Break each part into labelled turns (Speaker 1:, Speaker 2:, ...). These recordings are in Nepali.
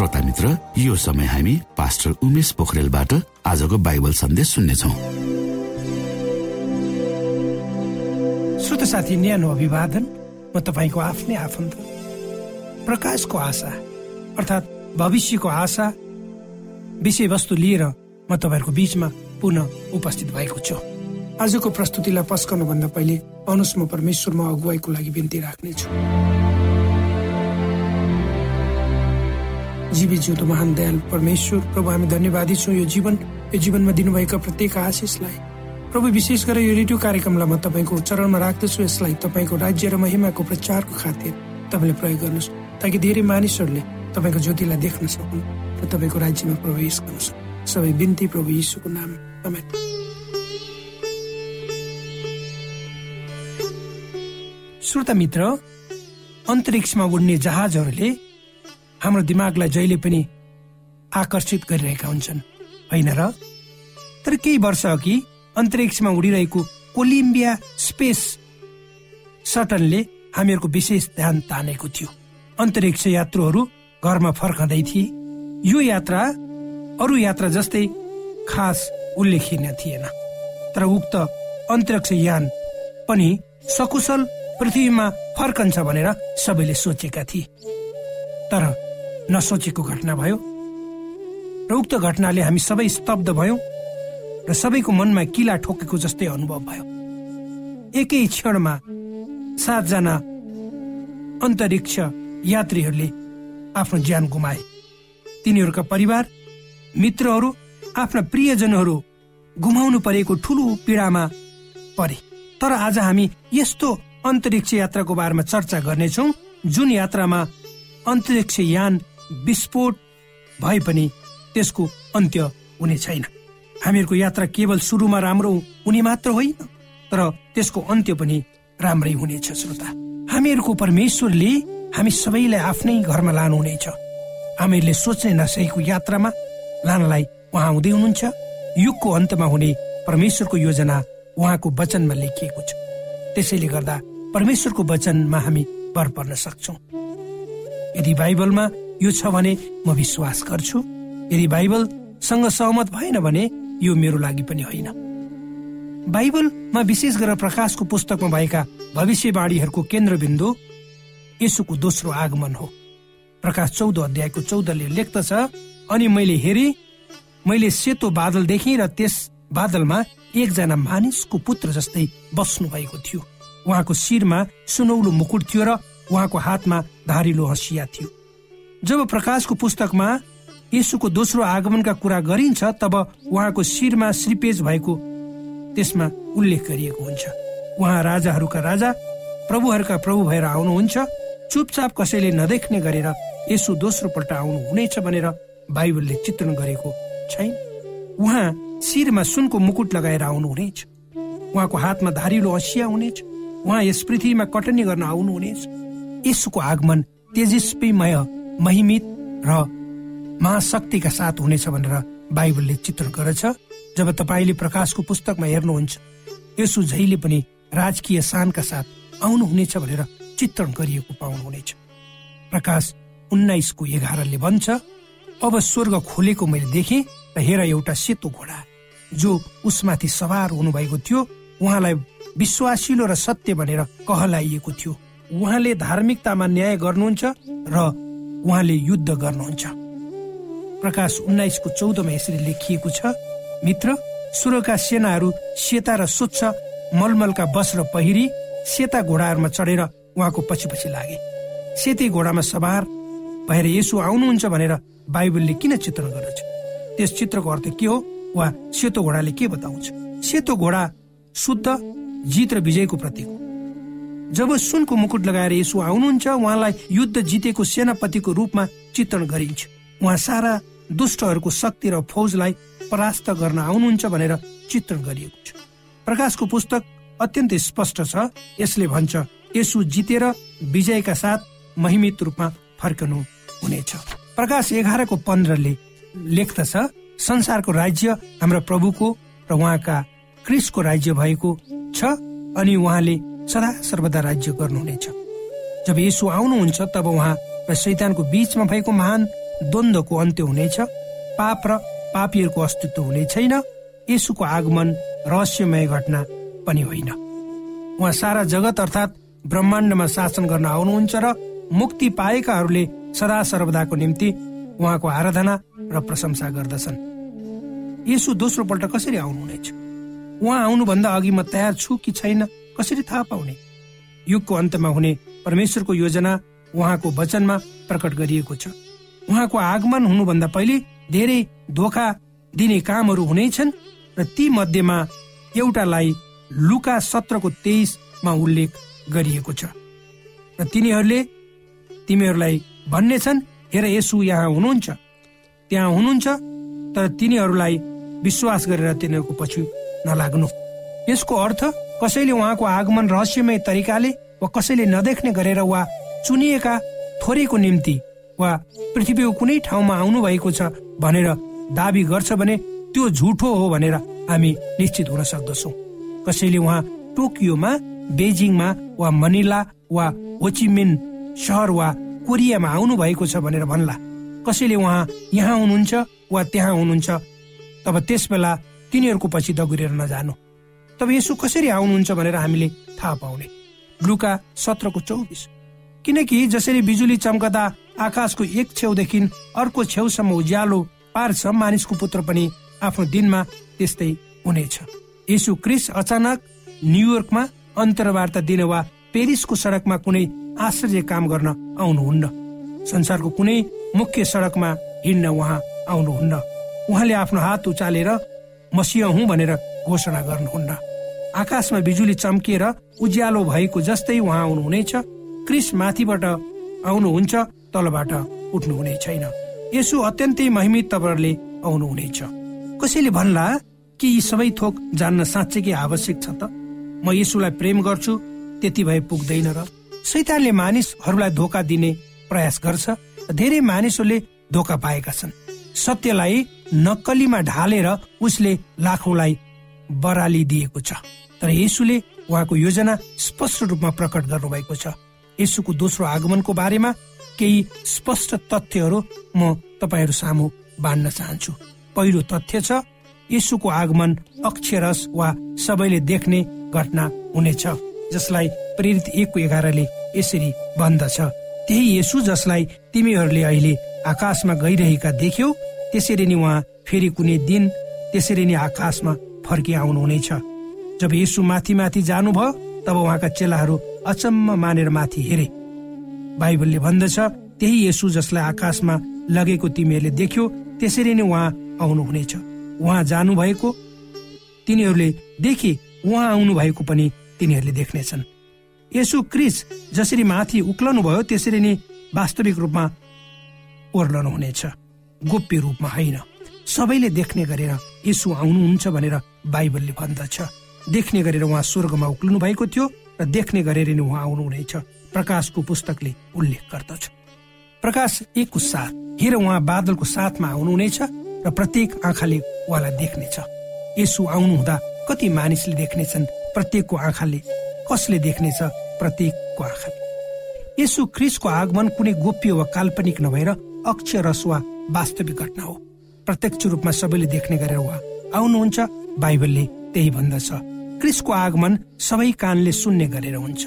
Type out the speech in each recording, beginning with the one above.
Speaker 1: श्रोता मित्र यो समय हामी पास्टर उमेश पोखरेलबाट आजको बाइबल सन्देश सुन्नेछौ।
Speaker 2: श्रोत साथी न्यानो अभिवादन। म तपाईँको आफ्नै आफन्त। प्रकाशको आशा अर्थात् भविष्यको आशा विषयवस्तु लिएर म तपाईँहरूको बिचमा पुनः उपस्थित भएको छु। आजको प्रस्तुतिलाई पस्कनुभन्दा पहिले अनुस म परमेश्वरमा अगुवाईको लागि बिन्ती राख्नेछु। जीवी जिउँदो महान दयाल परमेश्वर। प्रभु हामी धन्यवादी छौँ यो जीवन। यो जीवनमा दिनुभएका प्रत्येक आशिषलाई। प्रभु विशेष गरेर यो रेडियो कार्यक्रमलाई म तपाईँको चरणमा राख्दछु। यसलाई तपाईँको राज्य र महिमाको प्रचारको खातिर तपाईँले प्रयोग गर्नुहोस् ताकि धेरै मानिसहरूले तपाईँको ज्योतिलाई देख्न सकुन् र तपाईँको राज्यमा प्रवेश गर्न सबै बिन्ती प्रभु यीशुको नाम। श्रोता मित्र अन्तरिक्षमा उड्ने जहाजहरूले हाम्रो दिमागलाई जहिले पनि आकर्षित गरिरहेका हुन्छन्। होइन र? तर केही वर्ष अघि अन्तरिक्षमा उडिरहेको कोलिम्बिया स्पेस सटनले हामीहरूको विशेष ध्यान तानेको थियो। अन्तरिक्ष यात्रुहरू घरमा फर्कँदै थिए। यो यात्रा अरू यात्रा जस्तै खास उल्लेखनीय थिएन। तर उक्त अन्तरिक्ष यान पनि सकुशल पृथ्वीमा फर्कन्छ भनेर सबैले सोचेका थिए। तर नसोचेको घटना भयो। र उक्त घटनाले हामी सबै स्तब्ध भयौँ र सबैको मनमा किला ठोकेको जस्तै अनुभव भयो। एकै क्षणमा सातजना अन्तरिक्ष यात्रीहरूले आफ्नो ज्यान गुमाए। तिनीहरूका परिवार मित्रहरू आफ्ना प्रियजनहरू गुमाउनु परेको ठुलो पीडामा परे। तर आज हामी यस्तो अन्तरिक्ष यात्राको बारेमा चर्चा गर्नेछौ जुन यात्रामा अन्तरिक्ष यान विस्फोट भए पनि त्यसको अन्त्य हुने छैन। हामीहरूको यात्रा केवल सुरुमा राम्रो हुने मात्र होइन तर त्यसको अन्त्य पनि राम्रै हुनेछ श्रोता। हामीहरूको परमेश्वरले हामी सबैलाई आफ्नै घरमा लानुहुनेछ। हामीहरूले सोच्ने नसकेको यात्रामा लानलाई उहाँ आउँदै हुनुहुन्छ। युगको अन्तमा हुने परमेश्वरको योजना उहाँको वचनमा लेखिएको छ। त्यसैले गर्दा परमेश्वरको वचनमा हामी भर पर्न सक्छौ। यदि बाइबलमा यो छ भने म विश्वास गर्छु। यदि बाइबलसँग सहमत भएन भने यो मेरो लागि पनि होइन। बाइबलमा विशेष गरेर प्रकाशको पुस्तकमा भएका भविष्यवाणीहरूको केन्द्रबिन्दु यसुको दोस्रो आगमन हो। प्रकाश चौध अध्यायको चौधले लेख्दछ अनि मैले हेरे मैले सेतो बादल देखेँ र त्यस बादलमा एकजना मानिसको पुत्र जस्तै बस्नु भएको थियो। उहाँको शिरमा सुनौलो मुकुट थियो र उहाँको हातमा धारिलो हँसिया थियो। जब प्रकाशको पुस्तकमा यसुको दोस्रो आगमनका कुरा गरिन्छ तब उहाँको शिरमा श्रीपेज भएको त्यसमा उल्लेख गरिएको हुन्छ। उहाँ राजाहरूका राजा प्रभुहरूका प्रभु भएर आउनुहुन्छ। चुपचाप कसैले नदेख्ने गरेर यसो दोस्रो पल्ट आउनु हुनेछ भनेर बाइबलले चित्रण गरेको छैन। उहाँ शिरमा सुनको मुकुट लगाएर आउनुहुनेछ। उहाँको हातमा धारिलो हँसिया हुनेछ। उहाँ यस पृथ्वीमा कटनी गर्न आउनुहुनेछ। यसुको आगमन तेजस्वीमय महिमित र महाशक्तिका साथ हुनेछ भनेर बाइबलले चित्रण गर्छ जब तपाईँले प्रकाशको पुस्तकमा हेर्नुहुन्छ यसो झैले पनि राजकीय शानका साथ आउनुहुनेछ भनेर चित्रण गरिएको पाउनुहुनेछ। प्रकाश उन्नाइसको एघारले भन्छ अब स्वर्ग खोलेको मैले देखेँ र हेर एउटा सेतो घोडा जो उसमाथि सवार हुनुभएको थियो उहाँलाई विश्वासिलो र सत्य भनेर कहलाइएको थियो। उहाँले धार्मिकतामा न्याय गर्नुहुन्छ र उहाँले युद्ध गर्नुहुन्छ। प्रकाश उन्नाइसको चौधमा यसरी लेखिएको छ मित्र सुरका सेनाहरू सेता र स्वच्छ मलमलका वस्त्र पहिरी सेता घोडाहरूमा चढेर उहाँको पछि पछि लागे। सेती घोडामा सवार भएर यसो आउनुहुन्छ भनेर बाइबलले किन चित्रण गर्दछ? त्यस चित्रको अर्थ के हो? वा सेतो घोडाले के बताउँछ? सेतो घोडा शुद्ध जित र विजयको प्रतीक हो। जब सुनको मुकुट लगाएर यसो आउनुहुन्छ उहाँलाई युद्ध जितेको सेनापतिको रूपमा चित्रण गरिन्छ। उहाँ सारा दुष्टहरूको शक्ति र फौजलाई परास्त गर्न आउनुहुन्छ भनेर चित्रण गरिएको छ। प्रकाशको पुस्तक अत्यन्तै स्पष्ट छ। यसले भन्छ यसु जितेर विजयका साथ महिमित रूपमा फर्कनु हुनेछ प्रकाश एघारको पन्ध्रले लेख्दछ संसारको राज्य हाम्रो प्रभुको र उहाँका क्रिसको राज्य भएको छ अनि उहाँले सदा सर्वदा राज्य गर्नुहुनेछ। जब यसो आउनुहुन्छ तब उहाँ र शैतानको बीचमा भएको महान द्वन्द्वको अन्त्य हुनेछ। पाप र पापीहरूको अस्तित्व हुने छैन। यसुको आगमन रहस्यमय घटना पनि होइन। उहाँ सारा जगत अर्थात् ब्रह्माण्डमा शासन गर्न आउनुहुन्छ र मुक्ति पाएकाहरूले सदा सर्वदाको निम्ति उहाँको आराधना र प्रशंसा गर्दछन्। यसो दोस्रो पल्ट कसरी आउनुहुनेछ? उहाँ आउनुभन्दा अघि म तयार छु कि छैन? कसरी थाहा पाउने? युगको अन्तमा हुने परमेश्वरको योजना उहाँको वचनमा प्रकट गरिएको छ। उहाँको आगमन हुनुभन्दा पहिले धेरै धोका दिने कामहरू हुनेछन् र ती मध्येमा एउटालाई लुका सत्रको तेइसमा उल्लेख गरिएको छ। र तिनीहरूले तिमीहरूलाई भन्ने छन् हेर यसु यहाँ हुनुहुन्छ। त्यहाँ हुनुहुन्छ तर तिनीहरूलाई विश्वास गरेर तिनीहरूको पछि नलाग्नु। यसको अर्थ कसैले उहाँको आगमन रहस्यमय तरिकाले वा कसैले नदेख्ने गरेर वा चुनिएका थोरैको निम्ति वा पृथ्वीको कुनै ठाउँमा आउनु भएको छ भनेर दावी गर्छ भने त्यो झुठो हो भनेर हामी निश्चित हुन सक्दछौ। कसैले उहाँ टोकियोमा बेजिङमा वा मनिला वा होचिमिन सहर वा कोरियामा आउनु भएको छ भनेर भन्ला। कसैले उहाँ यहाँ हुनुहुन्छ वा त्यहाँ हुनुहुन्छ तब त्यस बेला तिनीहरूको पछि दगुरेर नजानु। तब यसो कसरी आउनुहुन्छ भनेर हामीले थाहा पाउने। लुका सत्रको चौबिस। किनकि जसरी बिजुली चम्कदा आकाशको एक छेउदेखि अर्को छेउसम्म उज्यालो पार्छ मानिसको पुत्र पनि आफ्नो दिनमा त्यस्तै हुनेछ। यसु क्रिस अचानक न्युयोर्कमा अन्तर्वार्ता दिन वा पेरिसको सडकमा कुनै आश्चर्य काम गर्न आउनुहुन्न। संसारको कुनै मुख्य सडकमा हिँड्न उहाँ आउनुहुन्न। उहाँले आफ्नो हात उचालेर मसिह हुँ भनेर घोषणा गर्नुहुन्न। आकाशमा बिजुली चम्किएर उज्यालो भएको जस्तै उहाँ आउनुहुनेछ क्रिस माथिबाट आउनुहुन्छ तलबाट उठ्नुहुने छैन। यसो अत्यन्तै महिमित तवरले आउनुहुनेछ। कसैले भन्ला कि यी सबै थोक जान्न साँच्चै आवश्यक छ त? म यसुलाई प्रेम गर्छु त्यति भए पुग्दैन र। सैतानले मानिसहरूलाई धोका दिने प्रयास गर्छ धेरै मानिसहरूले धोका पाएका छन्। सत्यलाई नक्कलीमा ढालेर उसले लाखौँलाई बराली दिएको छ। तर यसुले उहाँको योजना स्पष्ट रूपमा प्रकट गर्नुभएको छ। यसुको दोस्रो आगमनको बारेमा केही स्पष्ट तथ्यहरू म तपाईँहरू सामु बाँड्न चाहन्छु। पहिलो तथ्य छ यसुको आगमन अक्षरस वा सबैले देख्ने घटना हुनेछ जसलाई प्रेरित एकको एघारले यसरी भन्दछ। त्यही यसु जसलाई तिमीहरूले अहिले आकाशमा गइरहेका देख्यौ त्यसरी नै उहाँ फेरि कुनै दिन त्यसरी नै आकाशमा फर्किआउनु हुनेछ जब यसु माथि माथि जानुभयो तब उहाँका चेलाहरू अचम्म मानेर माथि हेरे। बाइबलले भन्दछ त्यही यसु जसलाई आकाशमा लगेको तिमीहरूले देख्यो त्यसरी नै उहाँ आउनुहुनेछ। उहाँ जानु भएको तिनीहरूले देखे उहाँ आउनु भएको पनि तिनीहरूले देख्नेछन्। यसु क्रिस जसरी माथि उक्लनु भयो त्यसरी नै वास्तविक रूपमा ओर्लनु हुनेछ। गोप्य रूपमा होइन। सबैले देख्ने गरेर यसु आउनुहुन्छ भनेर बाइबलले भन्दछ। देख्ने गरेर उहाँ स्वर्गमा उक्लनु भएको थियो र देख्ने गरेर नै उहाँ आउनुहुनेछ प्रकाशको पुस्तकले उल्लेख गर्दछ। प्रकाश एकको साथ हेर उहाँ बादलको साथमा आउनुहुनेछ र प्रत्येक आँखाले उहाँलाई देख्नेछ। यसो आउनु हुँदा कति मानिसले देख्नेछन् प्रत्येकको आँखाले कसले देख्नेछ प्रत्येकको आँखाले। यसो क्रिसको आगमन कुनै गोप्य वा काल्पनिक नभएर अक्षरस वा वास्तविक घटना हो। प्रत्यक्ष रूपमा सबैले देख्ने गरेर उहाँ आउनुहुन्छ। बाइबलले त्यही भन्दछ। क्रिसको आगमन सबै कानले सुन्ने गरेर हुन्छ।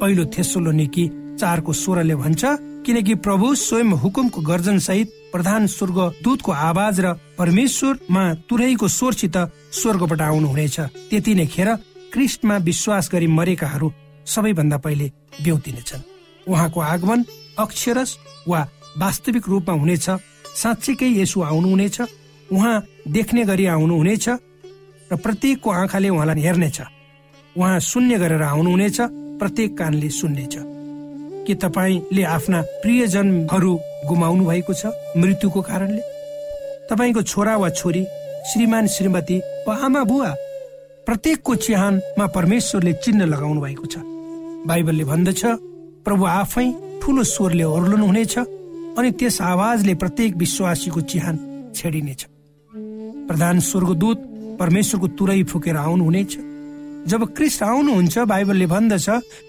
Speaker 2: पहिलो थेसोलो निकी चारको स्वरले भन्छ किनकि प्रभु स्वयं हुकुमको गर्जन सहित प्रधान स्वर्ग दूतको आवाज र परमेश्वरमा तुरैको स्वरसित स्वर्गबाट आउनुहुनेछ। त्यति नै खेर क्रिस्टमा विश्वास गरी मरेकाहरू सबैभन्दा पहिले ब्याउतिनेछन् उहाँको आगमन अक्षरस वा वास्तविक रूपमा हुनेछ। साँच्चीकै यसो आउनुहुनेछ उहाँ देख्ने गरी आउनुहुनेछ र प्रत्येकको आँखाले उहाँलाई हेर्नेछ। उहाँ शून्य गरेर आउनुहुनेछ प्रत्येक कानले सुन्नेछ। के तपाईँले आफ्ना प्रियजनहरू गुमाउनु भएको छ मृत्युको कारणले? तपाईँको छोरा वा छोरी श्रीमान श्रीमती वा आमा बुवा प्रत्येकको चिहानमा परमेश्वरले चिन्ह लगाउनु भएको छ। बाइबलले भन्दछ प्रभु आफै ठुलो स्वरले ओर्लनु हुनेछ अनि त्यस आवाजले प्रत्येक विश्वासीको चिहान छेडिनेछ। प्रधान स्वर्गदूत परमेश्वरको तुरै फुकेर आउनुहुनेछ। जब क्रिस्ट आउनुहुन्छ बाइबलले भन्दछ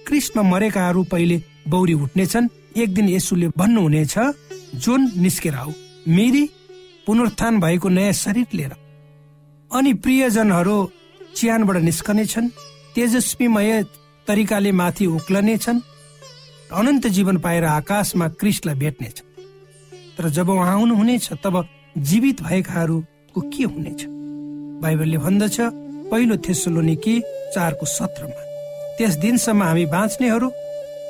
Speaker 2: क्रिस्टमा मरेकाहरू पहिले बौरी उठ्नेछन्। एक दिन यसुले भन्नुहुनेछ जुन निस्केर आऊ। मेरी पुनरुत्थान भएको नयाँ शरीर लिएर। अनि प्रियजनहरू चिहानबाट निस्कनेछन्। तेजस्वीमय तरिकाले माथि उक्लनेछन्। अनन्त जीवन पाएर आकाशमा क्रिस्टलाई भेट्नेछ। तर जब उहाँ आउनुहुनेछ तब जीवित भएकाहरूको के हुनेछ? बाइबलले भन्दछ पहिलो कि चारको सत्रमा त्यस दिनसम्म हामी बाँच्नेहरू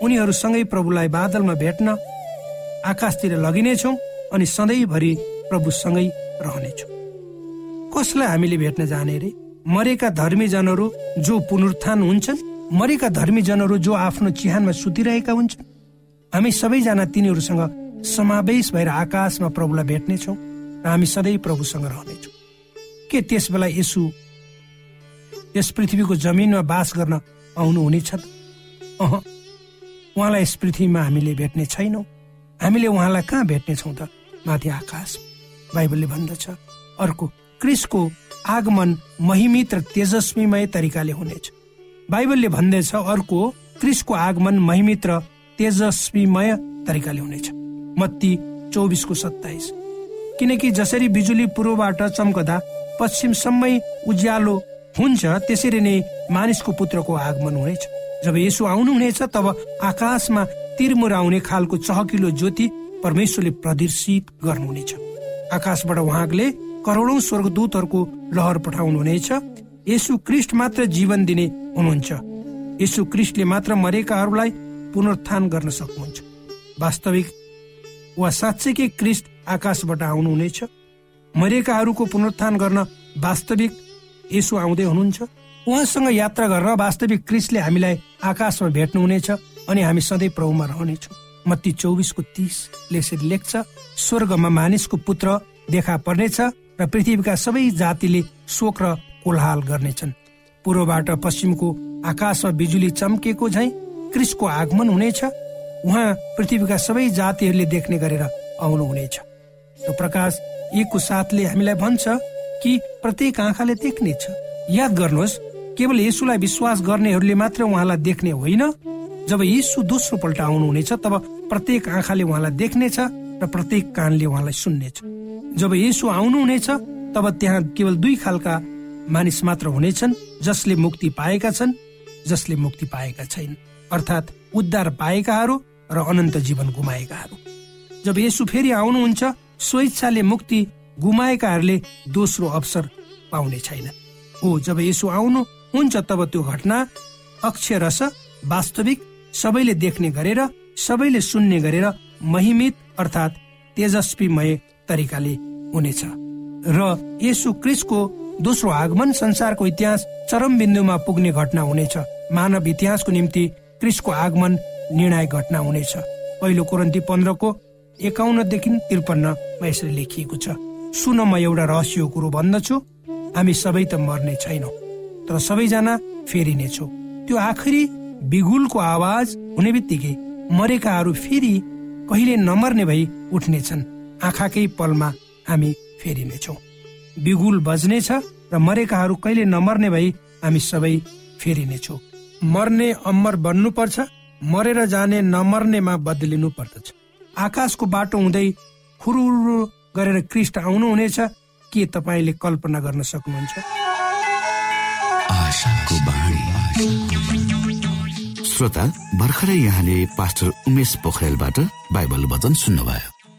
Speaker 2: उनीहरूसँगै प्रभुलाई बादलमा भेट्न आकाशतिर लगिनेछौँ अनि सधैँभरि प्रभुसँगै रहनेछौँ। कसलाई हामीले भेट्न जाने रे? मरेका धर्मीजनहरू जो पुनरुत्थान हुन्छन् मरेका धर्मीजनहरू जो आफ्नो चिहानमा सुतिरहेका हुन्छन् हामी सबैजना तिनीहरूसँग समावेश भएर आकाशमा प्रभुलाई भेट्नेछौँ र हामी सधैँ प्रभुसँग रहनेछौँ। के त्यस बेला यसु यस पृथ्वीको जमिनमा बास गर्न आउनुहुनेछ अह उहाँलाई यस पृथ्वीमा हामीले भेट्ने छैनौँ। हामीले उहाँलाई कहाँ भेट्नेछौँ त? माथि आकाश बाइबलले भन्दछ। अर्को क्रिसको आगमन महिमित र तेजस्वीमय तरिकाले हुनेछ। बाइबलले भन्दैछ अर्को क्रिसको आगमन महिमित र तेजस्वीमय तरिकाले हुनेछ। मत्ती चौबिसको सत्ताइस। किनकि जसरी बिजुली पूर्वबाट चम्कदा पश्चिमसम्मै उज्यालो हुन्छ त्यसरी नै मानिसको पुत्रको आगमन हुनेछ। जब यसो आउनुहुनेछ तब आकाशमा तिरमुराउने खालको चहकिलो ज्योति परमेश्वरले प्रदर्शित गर्नुहुनेछ। आकाशबाट उहाँले करोडौं स्वर्गदूतहरूको लहर पठाउनुहुनेछ यसु क्रिस्ट मात्र जीवन दिने हुनुहुन्छ। यसु क्रिस्टले मात्र मरेकाहरूलाई पुनरुत्थान गर्न सक्नुहुन्छ। वास्तविक वा साँच्चैकै क्रिस्ट आकाशबाट आउनुहुनेछ? मरेकाहरूको पुनरुत्थान गर्न वास्तविक यसो आउँदै हुनुहुन्छ। उहाँसँग यात्रा गर्न वास्तविक क्रिसले हामीलाई आकाशमा भेट्नुहुनेछ अनि हामी सधैँ प्रभुमा रहनेछौँ। मत्ती चौबिसको तिसले यसरी लेख्छ स्वर्गमा मानिसको पुत्र देखा पर्नेछ र पृथ्वीका सबै जातिले शोक र कोलाहाल गर्नेछन्। पूर्वबाट पश्चिमको आकाशमा बिजुली चम्केको झै क्रिसको आगमन हुनेछ। उहाँ पृथ्वीका सबै जातिहरूले देख्ने गरेर आउनुहुनेछ। र प्रकाश एकको साथले हामीलाई भन्छ कि प्रत्येक आँखाले देख्नेछ याद गर्नुहोस् केवल यसुलाई विश्वास गर्नेहरूले मात्र उहाँलाई देख्ने होइन। जब यीशु दोस्रो पल्ट आउनुहुनेछ तब प्रत्येक आँखाले उहाँलाई देख्नेछ र प्रत्येक कानले उहाँलाई सुन्नेछ। जब यसु आउनुहुनेछ तब त्यहाँ केवल दुई खालका मानिस मात्र हुनेछन् जसले मुक्ति पाएका छन् जसले मुक्ति पाएका छैन अर्थात् उद्धार पाएकाहरू र अनन्त जीवन गुमाएकाहरू जब यसु फेरि आउनुहुन्छ स्वेच्छाले मुक्ति गुमाएकाहरूले दोस्रो अवसर पाउने छैन। हो जब यसो आउनु हुन्छ तब त्यो घटना अक्षरस वास्तविक सबैले देख्ने गरेर सबैले सुन्ने गरेर महिमित अर्थात् तेजस्वीमय तरिकाले हुनेछ। र यसो क्रिसको दोस्रो आगमन संसारको इतिहास चरम बिन्दुमा पुग्ने घटना हुनेछ। मानव इतिहासको निम्ति क्रिसको आगमन निर्णायक घटना हुनेछ। पहिलो कोरन्ती पन्ध्रको एकाउन्नदेखि त्रिपन्नमा यसरी लेखिएको छ। सुन म एउटा रहस्य कुरो भन्दछु। हामी सबै त मर्ने छैनौँ तर सबैजना फेरिनेछौ। त्यो आखिरी बिगुलको आवाज हुने बित्तिकै मरेकाहरू फेरि कहिले नमर्ने भई उठ्नेछन्। आँखाकै पलमा हामी फेरिनेछौ। बिगुल बज्नेछ र मरेकाहरू कहिले नमर्ने भई हामी सबै फेरिनेछौ। मर्ने अमर बन्नु पर्छ मरेर जाने नमर्नेमा बदलिनु पर्दछ। आकाशको बाटो हुँदै खुरुरु गरेर क्रिस्ट आउनुहुनेछ। के तपाईँले कल्पना गर्न सक्नुहुन्छ?
Speaker 1: श्रोता भर्खरै यहाँले पास्टर उमेश पोखरेलबाट बाइबल वचन सुन्नुभयो।